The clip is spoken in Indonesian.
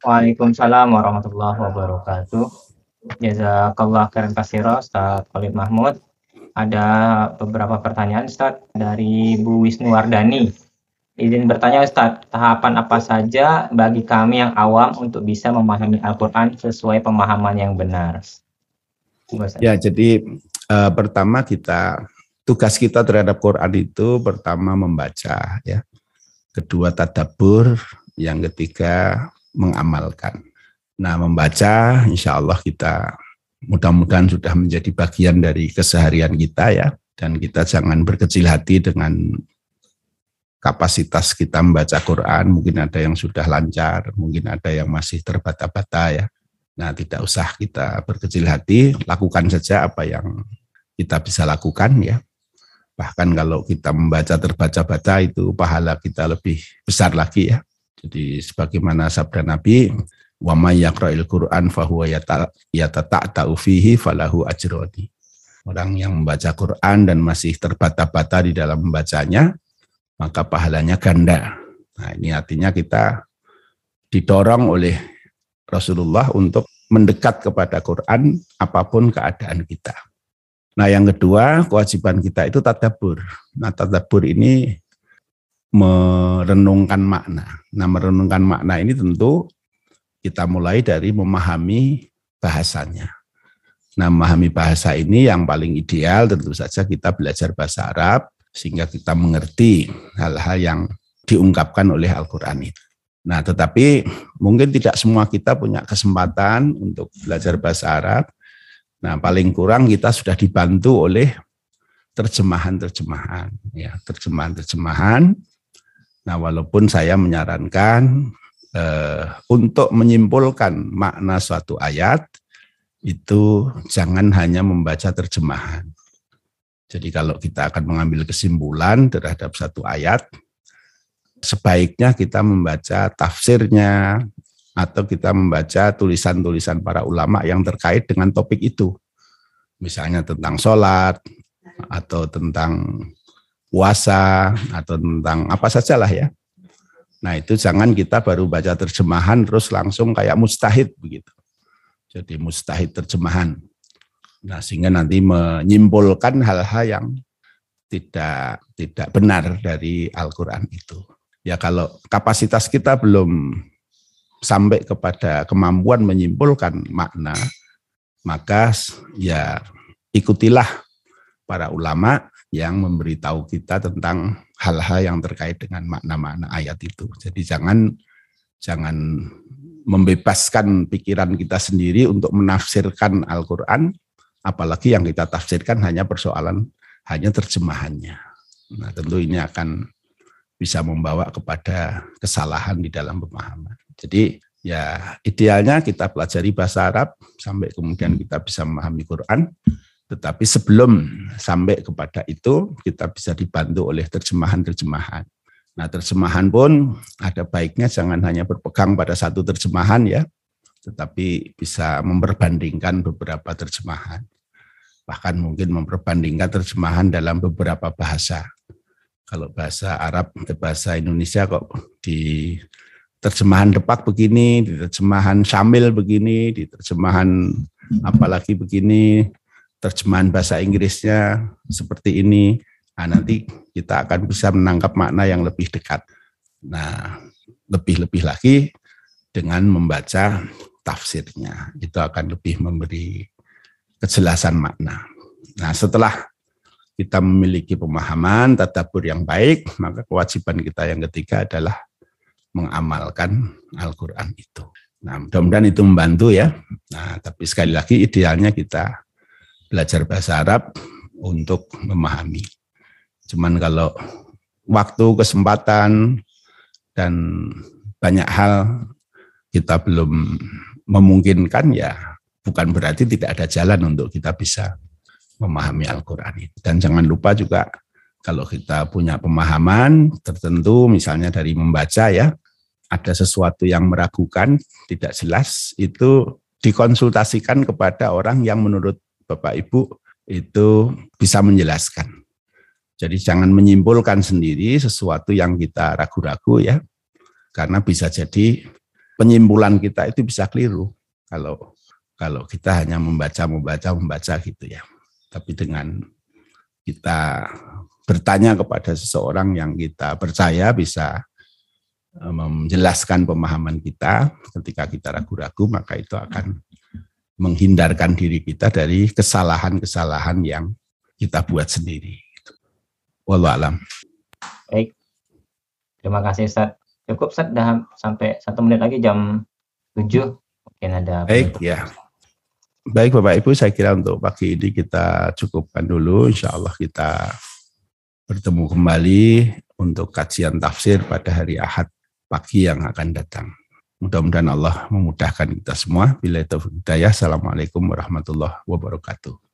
Waalaikumsalam warahmatullahi wabarakatuh. Jazakallah khairan kasiro Ustaz Khalid Mahmud. Ada beberapa pertanyaan Ustaz dari Bu Wisnuwardani. Izin bertanya Ustaz, tahapan apa saja bagi kami yang awam untuk bisa memahami Al-Quran sesuai pemahaman yang benar? Ya, jadi uh, pertama kita tugas kita terhadap Quran itu pertama membaca ya. Kedua tadabur, yang ketiga mengamalkan. Nah, membaca insya Allah kita mudah-mudahan sudah menjadi bagian dari keseharian kita ya dan kita jangan berkecil hati dengan kapasitas kita membaca Quran mungkin ada yang sudah lancar mungkin ada yang masih terbata-bata ya Nah, tidak usah kita berkecil hati, lakukan saja apa yang kita bisa lakukan ya. Bahkan kalau kita membaca terbaca-baca itu pahala kita lebih besar lagi ya. Jadi sebagaimana sabda Nabi, wa may yaqra'il Qur'an huwa yatata'ta'u fihi falahu ajroni. Orang yang membaca Quran dan masih terbata-bata di dalam membacanya, maka pahalanya ganda. Nah, ini artinya kita didorong oleh Rasulullah untuk mendekat kepada Quran apa pun keadaan kita. Nah yang kedua kewajiban kita itu tadabur. Nah tadabur ini merenungkan makna. Nah merenungkan makna ini tentu kita mulai dari memahami bahasanya. Nah memahami bahasa ini yang paling ideal tentu saja kita belajar bahasa Arab sehingga kita mengerti hal-hal yang diungkapkan oleh Al-Quran itu. Nah, tetapi mungkin tidak semua kita punya kesempatan untuk belajar bahasa Arab. Nah, paling kurang kita sudah dibantu oleh terjemahan-terjemahan, ya, terjemahan-terjemahan. Nah, walaupun saya menyarankan eh, untuk menyimpulkan makna suatu ayat itu jangan hanya membaca terjemahan. Jadi kalau kita akan mengambil kesimpulan terhadap satu ayat, sebaiknya kita membaca tafsirnya atau kita membaca tulisan-tulisan para ulama yang terkait dengan topik itu. Misalnya tentang sholat, atau tentang puasa, atau tentang apa sajalah ya. Nah itu jangan kita baru baca terjemahan terus langsung kayak mustahid begitu. Jadi mustahid terjemahan. Nah sehingga nanti menyimpulkan hal-hal yang tidak tidak benar dari Al-Quran itu ya kalau kapasitas kita belum sampai kepada kemampuan menyimpulkan makna, maka ya ikutilah para ulama yang memberitahu kita tentang hal-hal yang terkait dengan makna-makna ayat itu. Jadi jangan jangan membebaskan pikiran kita sendiri untuk menafsirkan Al-Qur'an apalagi yang kita tafsirkan hanya persoalan hanya terjemahannya. Nah, tentu ini akan bisa membawa kepada kesalahan di dalam pemahaman. Jadi ya idealnya kita pelajari bahasa Arab sampai kemudian kita bisa memahami Quran. Tetapi sebelum sampai kepada itu kita bisa dibantu oleh terjemahan-terjemahan. Nah terjemahan pun ada baiknya jangan hanya berpegang pada satu terjemahan ya, tetapi bisa memperbandingkan beberapa terjemahan. Bahkan mungkin memperbandingkan terjemahan dalam beberapa bahasa kalau bahasa Arab, eh, bahasa Indonesia kok di terjemahan depak begini, di terjemahan Syamil begini, di terjemahan apalagi begini, terjemahan bahasa Inggrisnya seperti ini. Nah, nanti kita akan bisa menangkap makna yang lebih dekat. Nah, lebih-lebih lagi dengan membaca tafsirnya. Itu akan lebih memberi kejelasan makna. Nah, setelah kita memiliki pemahaman tadabur yang baik, maka kewajiban kita yang ketiga adalah mengamalkan Al-Quran itu. Nah, mudah-mudahan itu membantu ya. Nah, tapi sekali lagi idealnya kita belajar bahasa Arab untuk memahami. Cuman kalau waktu, kesempatan, dan banyak hal kita belum memungkinkan ya bukan berarti tidak ada jalan untuk kita bisa memahami Al-Quran. Dan jangan lupa juga kalau kita punya pemahaman tertentu, misalnya dari membaca ya, ada sesuatu yang meragukan, tidak jelas, itu dikonsultasikan kepada orang yang menurut Bapak Ibu itu bisa menjelaskan. Jadi jangan menyimpulkan sendiri sesuatu yang kita ragu-ragu ya, karena bisa jadi penyimpulan kita itu bisa keliru kalau kalau kita hanya membaca membaca membaca gitu ya. Tapi dengan kita bertanya kepada seseorang yang kita percaya bisa eh, menjelaskan pemahaman kita ketika kita ragu-ragu maka itu akan menghindarkan diri kita dari kesalahan-kesalahan yang kita buat sendiri. Wallahu alam. Baik. Terima kasih Ustaz. Cukup Ustaz dah sampai satu menit lagi jam 7 mungkin ada Baik ya. Baik Bapak Ibu, saya kira untuk pagi ini kita cukupkan dulu. Insya Allah kita bertemu kembali untuk kajian tafsir pada hari Ahad pagi yang akan datang. Mudah-mudahan Allah memudahkan kita semua. Bila itu hidayah. Assalamualaikum warahmatullahi wabarakatuh.